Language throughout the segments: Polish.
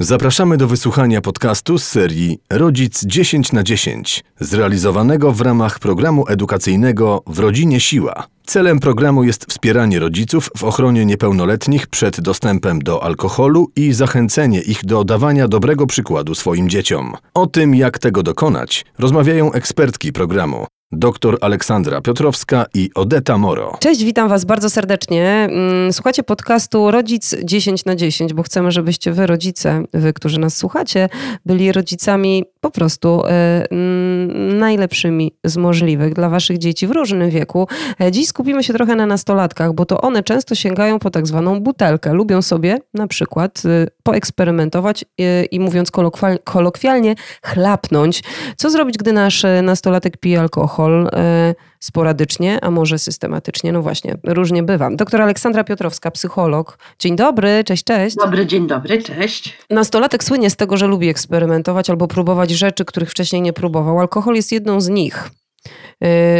Zapraszamy do wysłuchania podcastu z serii Rodzic 10 na 10, zrealizowanego w ramach programu edukacyjnego W Rodzinie Siła. Celem programu jest wspieranie rodziców w ochronie niepełnoletnich przed dostępem do alkoholu i zachęcenie ich do dawania dobrego przykładu swoim dzieciom. O tym, jak tego dokonać, rozmawiają ekspertki programu dr Aleksandra Piotrowska i Odeta Moro. Cześć, witam Was bardzo serdecznie. Mm, słuchacie podcastu Rodzic 10 na 10, bo chcemy, żebyście Wy, rodzice, Wy, którzy nas słuchacie, byli rodzicami po prostu e, najlepszymi z możliwych dla Waszych dzieci w różnym wieku. E, dziś skupimy się trochę na nastolatkach, bo to one często sięgają po tak zwaną butelkę. Lubią sobie na przykład e, poeksperymentować i mówiąc kolokwialnie, chlapnąć. Co zrobić, gdy nasz nastolatek pije alkohol? Sporadycznie, a może systematycznie. No właśnie, różnie bywa. Doktor Aleksandra Piotrowska, psycholog. Dzień dobry, cześć, cześć. Dobry, dzień dobry, cześć. Nastolatek słynie z tego, że lubi eksperymentować albo próbować rzeczy, których wcześniej nie próbował. Alkohol jest jedną z nich.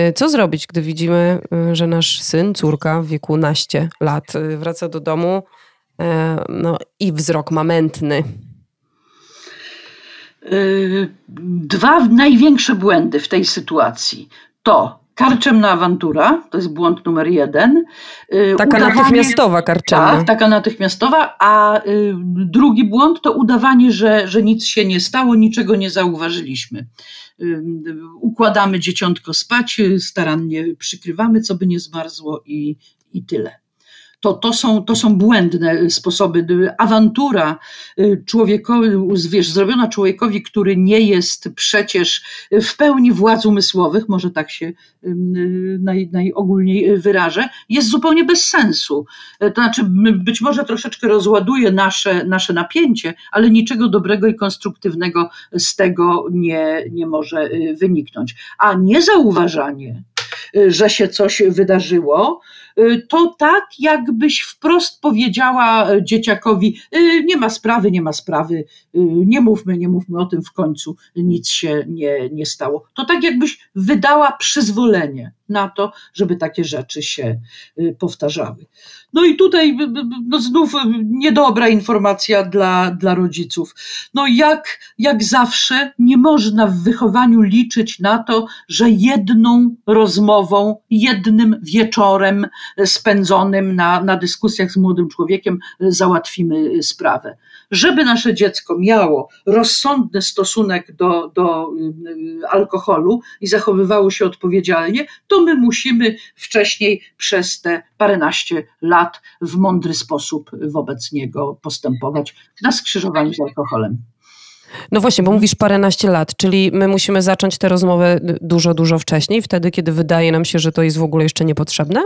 Y, co zrobić, gdy widzimy, y, że nasz syn, córka w wieku naście lat y, wraca do domu no, i wzrok ma mętny? Dwa największe błędy w tej sytuacji to Karczemna awantura, to jest błąd numer jeden. Y, taka udawanie, natychmiastowa karczemna. Tak, taka natychmiastowa, a y, drugi błąd to udawanie, że, że nic się nie stało, niczego nie zauważyliśmy. Y, układamy dzieciątko spać, starannie przykrywamy, co by nie zmarzło i, i tyle to, to, są, to są błędne sposoby. Awantura y, człowiekowi, wiesz, zrobiona człowiekowi, który nie jest przecież w pełni władz umysłowych, może tak się y, naj, najogólniej wyrażę, jest zupełnie bez sensu. To znaczy, być może troszeczkę rozładuje nasze, nasze napięcie, ale niczego dobrego i konstruktywnego z tego nie, nie może y, wyniknąć. A niezauważanie, że się coś wydarzyło, Y, to tak jakbyś wprost powiedziała e, dzieciakowi, y, nie ma sprawy, nie ma sprawy, y, nie mówmy, nie mówmy o tym w końcu, nic się nie, nie stało. To tak jakbyś wydała przyzwolenie na to, żeby takie rzeczy się powtarzały. No i tutaj no znów niedobra informacja dla, dla rodziców. No jak, jak zawsze nie można w wychowaniu liczyć na to, że jedną rozmową, jednym wieczorem spędzonym na, na dyskusjach z młodym człowiekiem załatwimy sprawę. Żeby nasze dziecko miało rozsądny stosunek do, do y, alkoholu i zachowywało się odpowiedzialnie, to my musimy wcześniej przez te paręnaście lat w mądry sposób wobec niego postępować na skrzyżowaniu z alkoholem. No właśnie, bo mówisz paręnaście lat, czyli my musimy zacząć tę rozmowę dużo, dużo wcześniej, wtedy, kiedy wydaje nam się, że to jest w ogóle jeszcze niepotrzebne?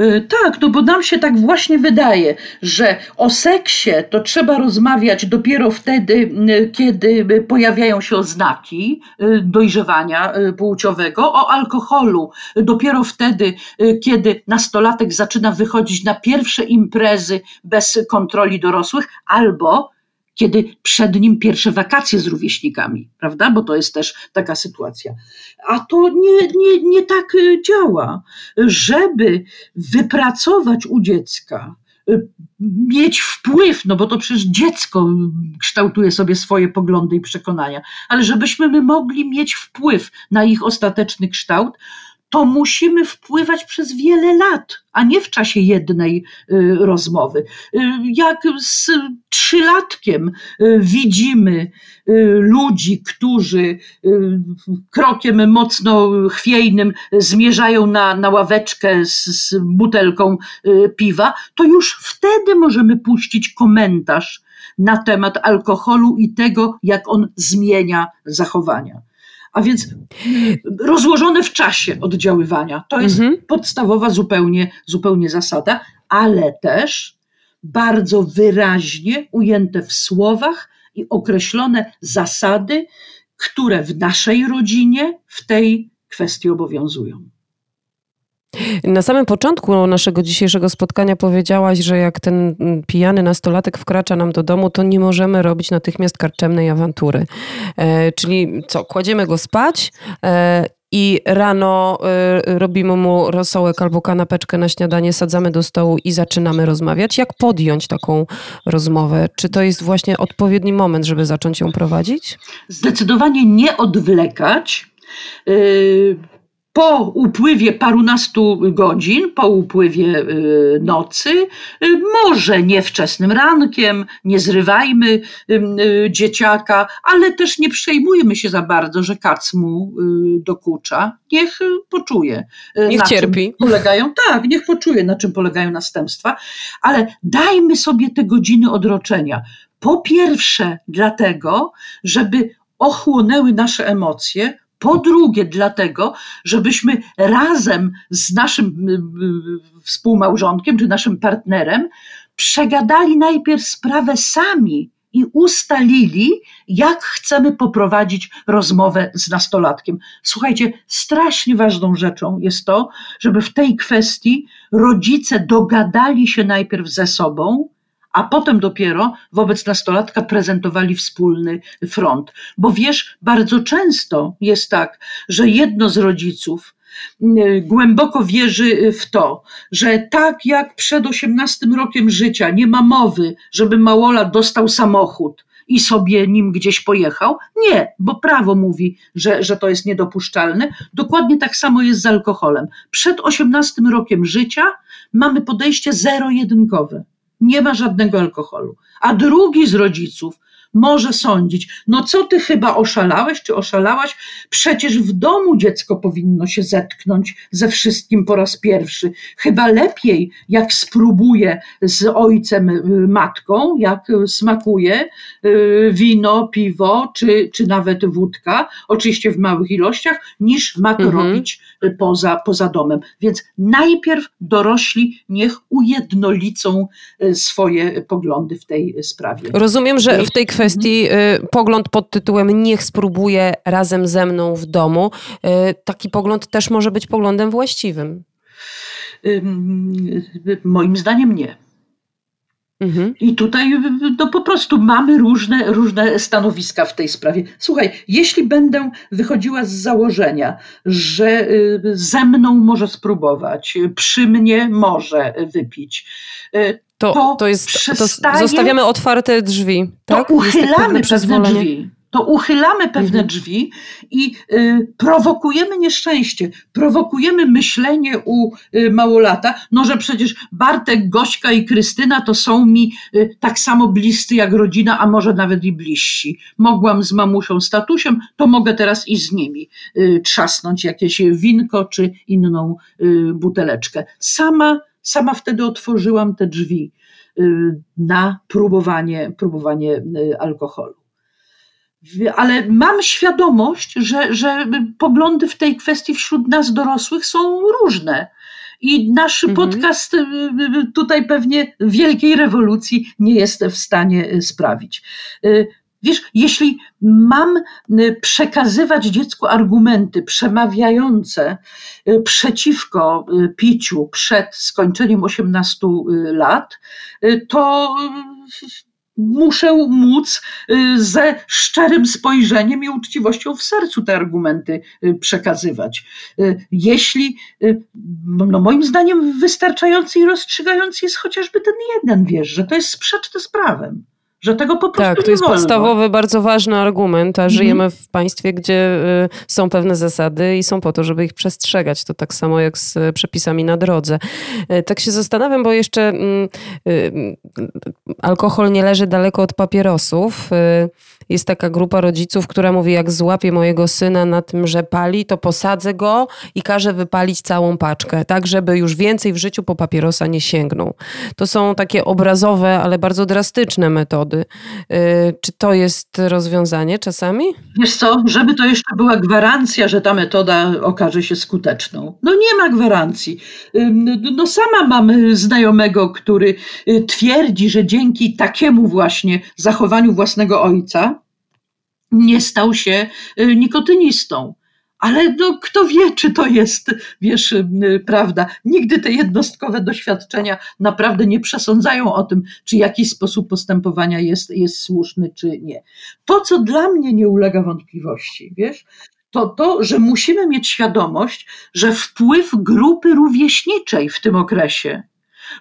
Y, tak, no bo nam się tak właśnie wydaje, że o seksie to trzeba rozmawiać dopiero wtedy, y, kiedy pojawiają się oznaki y, dojrzewania płciowego, o alkoholu dopiero wtedy, kiedy nastolatek zaczyna wychodzić na pierwsze imprezy bez kontroli dorosłych, albo kiedy przed nim pierwsze wakacje z rówieśnikami, prawda? Bo to jest też taka sytuacja. A to nie, nie, nie tak y, działa. Żeby wypracować u dziecka, y, mieć wpływ, no bo to przecież dziecko kształtuje sobie swoje poglądy i przekonania, ale żebyśmy my mogli mieć wpływ na ich ostateczny kształt, to musimy wpływać przez wiele lat, a nie w czasie jednej y, rozmowy. Y, jak z trzylatkiem y, widzimy ludzi, którzy krokiem mocno chwiejnym zmierzają na, na ławeczkę z, z butelką piwa, to już wtedy możemy puścić komentarz na temat alkoholu i tego, jak on zmienia zachowania. A więc rozłożone w czasie oddziaływania. To jest mhm. podstawowa zupełnie, zupełnie zasada, ale też bardzo wyraźnie ujęte w słowach i określone zasady, które w naszej rodzinie w tej kwestii obowiązują. Na samym początku naszego dzisiejszego spotkania powiedziałaś, że jak ten mm, pijany nastolatek wkracza nam do domu, to nie możemy robić natychmiast karczemnej awantury. E, czyli co, kładziemy go spać e, i rano y, robimy mu rosołek albo kanapeczkę na śniadanie, sadzamy do stołu i zaczynamy rozmawiać. Jak podjąć taką rozmowę? Czy to jest właśnie odpowiedni moment, żeby zacząć ją prowadzić? Zdecydowanie nie odwlekać. Y, po upływie parunastu godzin, po upływie y, nocy, y, może nie wczesnym rankiem, nie zrywajmy y, dzieciaka, ale też nie przejmujmy się za bardzo, że kac mu dokucza. Niech poczuje. Niech cierpi. Polegają, tak, niech poczuje, na czym polegają następstwa, ale dajmy sobie te godziny odroczenia. Po pierwsze, dlatego, żeby ochłonęły nasze emocje, po drugie, dlatego, żebyśmy razem z naszym współmałżonkiem czy naszym partnerem przegadali najpierw sprawę sami i ustalili, jak chcemy poprowadzić rozmowę z nastolatkiem. Słuchajcie, strasznie ważną rzeczą jest to, żeby w tej kwestii rodzice dogadali się najpierw ze sobą, a potem dopiero wobec nastolatka prezentowali wspólny front. Bo wiesz, bardzo często jest tak, że jedno z rodziców y, głęboko wierzy w to, że tak jak przed 18 rokiem życia nie ma mowy, żeby Małola dostał samochód, i sobie nim gdzieś pojechał. Nie, bo prawo mówi, że, że to jest niedopuszczalne. Dokładnie tak samo jest z alkoholem. Przed 18 rokiem życia mamy podejście zero-jedynkowe nie ma żadnego alkoholu. A drugi z rodziców może sądzić, no co ty chyba oszalałeś czy oszalałaś? Przecież w domu dziecko powinno się zetknąć ze wszystkim po raz pierwszy. Chyba lepiej, jak spróbuje z ojcem, y, matką, jak smakuje y, wino, piwo czy, czy nawet wódka, oczywiście w małych ilościach, niż ma to mhm. robić poza, poza domem. Więc najpierw dorośli niech ujednolicą y, swoje poglądy w tej sprawie. Rozumiem, że w tej kwestii kwestii y, pogląd pod tytułem Niech spróbuje razem ze mną w domu. Y, taki pogląd też może być poglądem właściwym. Moim zdaniem nie. Mhm. I tutaj no, po prostu mamy różne, różne stanowiska w tej sprawie. Słuchaj, jeśli będę wychodziła z założenia, że y, ze mną może spróbować, przy mnie może wypić, to, to, to jest, przestaje, to zostawiamy otwarte drzwi. Tak? To uchylamy pewne drzwi. To uchylamy pewne mhm. drzwi i y, prowokujemy nieszczęście, prowokujemy myślenie u y, małolata, no że przecież Bartek, Gośka i Krystyna to są mi y, tak samo bliscy jak rodzina, a może nawet i bliżsi. Mogłam z mamusią statusiem, to mogę teraz i z nimi y, trzasnąć jakieś winko czy inną y, buteleczkę. Sama sama wtedy otworzyłam te drzwi y, na próbowanie, próbowanie y, alkoholu. Ale mam świadomość, że, że poglądy w tej kwestii wśród nas dorosłych są różne. I nasz mhm. podcast y, tutaj pewnie wielkiej rewolucji nie jest w stanie sprawić. Wiesz, jeśli mam y, przekazywać dziecku argumenty przemawiające y, przeciwko y, piciu przed skończeniem 18 lat, to muszę móc ze szczerym spojrzeniem i uczciwością w sercu te argumenty przekazywać. Jeśli, no moim zdaniem, wystarczający i rozstrzygający jest chociażby ten jeden, wiesz, że to jest sprzeczne z prawem że tego po prostu Tak, to jest wolno. podstawowy, bardzo ważny argument, a żyjemy mhm. w państwie, gdzie y, są pewne zasady i są po to, żeby ich przestrzegać. To tak samo jak z przepisami na drodze. Y, tak się zastanawiam, bo jeszcze mm, y, alkohol nie leży daleko od papierosów jest taka grupa rodziców, która mówi, jak złapię mojego syna na tym, że pali, to posadzę go i każę wypalić całą paczkę, tak żeby już więcej w życiu po papierosa nie sięgnął. To są takie obrazowe, ale bardzo drastyczne metody. Yy, czy to jest rozwiązanie czasami? Wiesz co, żeby to jeszcze była gwarancja, że ta metoda okaże się skuteczną. No nie ma gwarancji. No sama mam znajomego, który y, twierdzi, że dzięki takiemu właśnie zachowaniu własnego ojca, nie stał się y, nikotynistą. Ale no, kto wie, czy to jest, wiesz, prawda. Nigdy te jednostkowe doświadczenia naprawdę nie przesądzają o tym, czy jakiś sposób postępowania jest, jest słuszny, czy nie. To, co dla mnie nie ulega wątpliwości, wiesz, to to, że musimy mieć świadomość, że wpływ grupy rówieśniczej w tym okresie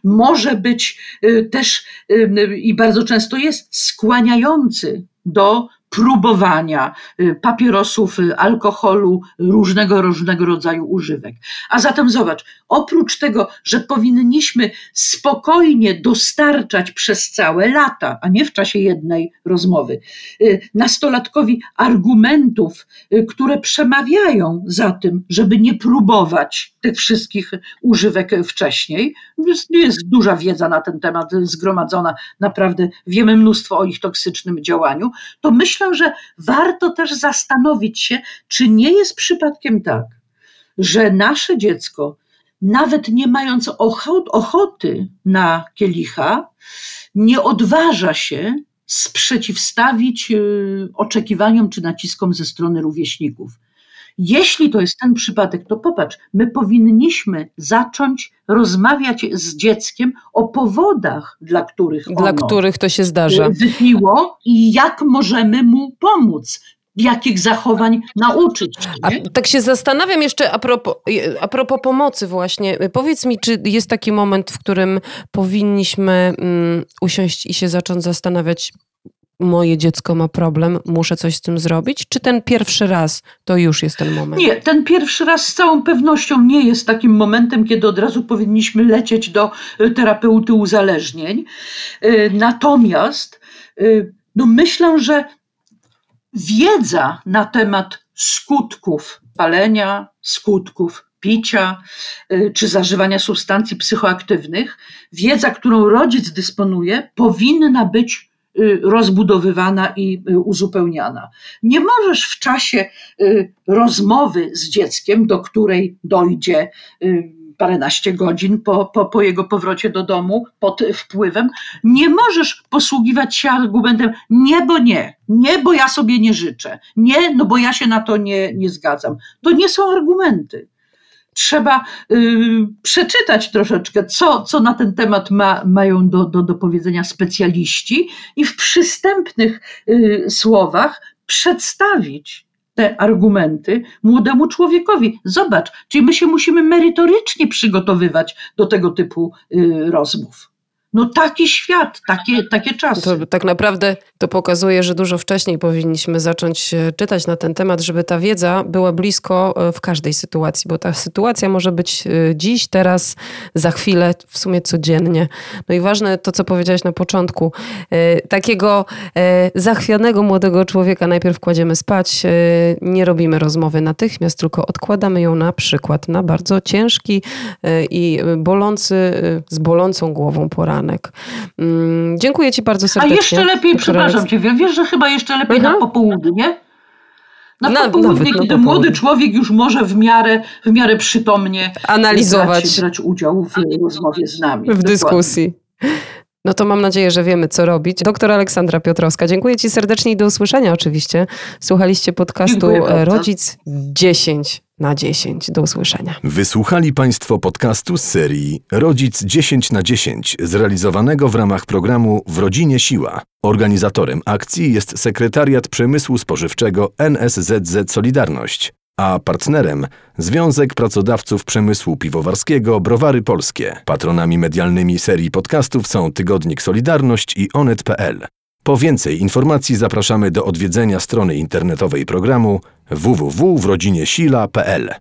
może być y, też y, i bardzo często jest skłaniający do próbowania y, papierosów, y, alkoholu, różnego, różnego rodzaju używek. A zatem zobacz, oprócz tego, że powinniśmy spokojnie dostarczać przez całe lata, a nie w czasie jednej rozmowy, y, nastolatkowi argumentów, które przemawiają za tym, żeby nie próbować tych wszystkich używek wcześniej. Jest, jest duża wiedza na ten temat zgromadzona, naprawdę wiemy mnóstwo o ich toksycznym działaniu, to myślę, myślę, że warto też zastanowić się, czy nie jest przypadkiem tak, że nasze dziecko, nawet nie mając ochoty na kielicha, nie odważa się sprzeciwstawić y, oczekiwaniom czy naciskom ze strony rówieśników. Jeśli to jest ten przypadek, to popatrz, my powinniśmy zacząć rozmawiać z dzieckiem o powodach, dla których dla ono których to się zdarza. wypiło i jak możemy mu pomóc jakich zachowań nauczyć. Tak się zastanawiam jeszcze a propos, a propos pomocy właśnie. Powiedz mi, czy jest taki moment, w którym powinniśmy um, usiąść i się zacząć zastanawiać, moje dziecko ma problem, muszę coś z tym zrobić? Czy ten pierwszy raz to już jest ten moment? Nie, ten pierwszy raz z całą pewnością nie jest takim momentem, kiedy od razu powinniśmy lecieć do y, terapeuty uzależnień. Y, natomiast y, no myślę, że wiedza na temat skutków palenia, skutków picia czy zażywania substancji psychoaktywnych, wiedza, którą rodzic dysponuje, powinna być rozbudowywana i y, uzupełniana. Nie możesz w czasie y, rozmowy z dzieckiem, do której dojdzie paręnaście godzin po, po, po jego powrocie do domu pod wpływem, nie możesz posługiwać się argumentem nie, bo nie, nie, bo ja sobie nie życzę, nie, no bo ja się na to nie, nie zgadzam. To nie są argumenty trzeba y, przeczytać troszeczkę, co, co na ten temat ma, mają do, do, do powiedzenia specjaliści i w przystępnych y, słowach przedstawić te argumenty młodemu człowiekowi. Zobacz, czyli my się musimy merytorycznie przygotowywać do tego typu y, rozmów. No taki świat, takie, takie czasy. To, tak naprawdę to pokazuje, że dużo wcześniej powinniśmy zacząć czytać na ten temat, żeby ta wiedza była blisko e, w każdej sytuacji, bo ta sytuacja może być e, dziś, teraz, za chwilę, w sumie codziennie. No i ważne to, co powiedziałeś na początku. E, takiego zachwianego młodego człowieka najpierw kładziemy spać, nie robimy rozmowy natychmiast, tylko odkładamy ją na przykład na bardzo ciężki i bolący, z bolącą głową poranek Mm, dziękuję Ci bardzo serdecznie. A jeszcze lepiej, przepraszam Cię, wiesz, że chyba jeszcze lepiej mhm. na popołudnie? Na, na popołudnie, kiedy popołudnie. młody człowiek już może w miarę, w miarę przytomnie analizować, brać, brać udział w rozmowie z nami. W Dokładnie. dyskusji. No to mam nadzieję, że wiemy, co robić. Doktor Aleksandra Piotrowska, dziękuję Ci serdecznie i do usłyszenia oczywiście. Słuchaliście podcastu Rodzic 10 na 10. Do usłyszenia. Wysłuchali Państwo podcastu z serii Rodzic 10 na 10, zrealizowanego w ramach programu W Rodzinie Siła. Organizatorem akcji jest Sekretariat Przemysłu Spożywczego NSZZ Solidarność a partnerem Związek Pracodawców Przemysłu Piwowarskiego Browary Polskie. Patronami medialnymi serii podcastów są Tygodnik Solidarność i Onet.pl. Po więcej informacji zapraszamy do odwiedzenia strony internetowej programu www.wrodziniesila.pl.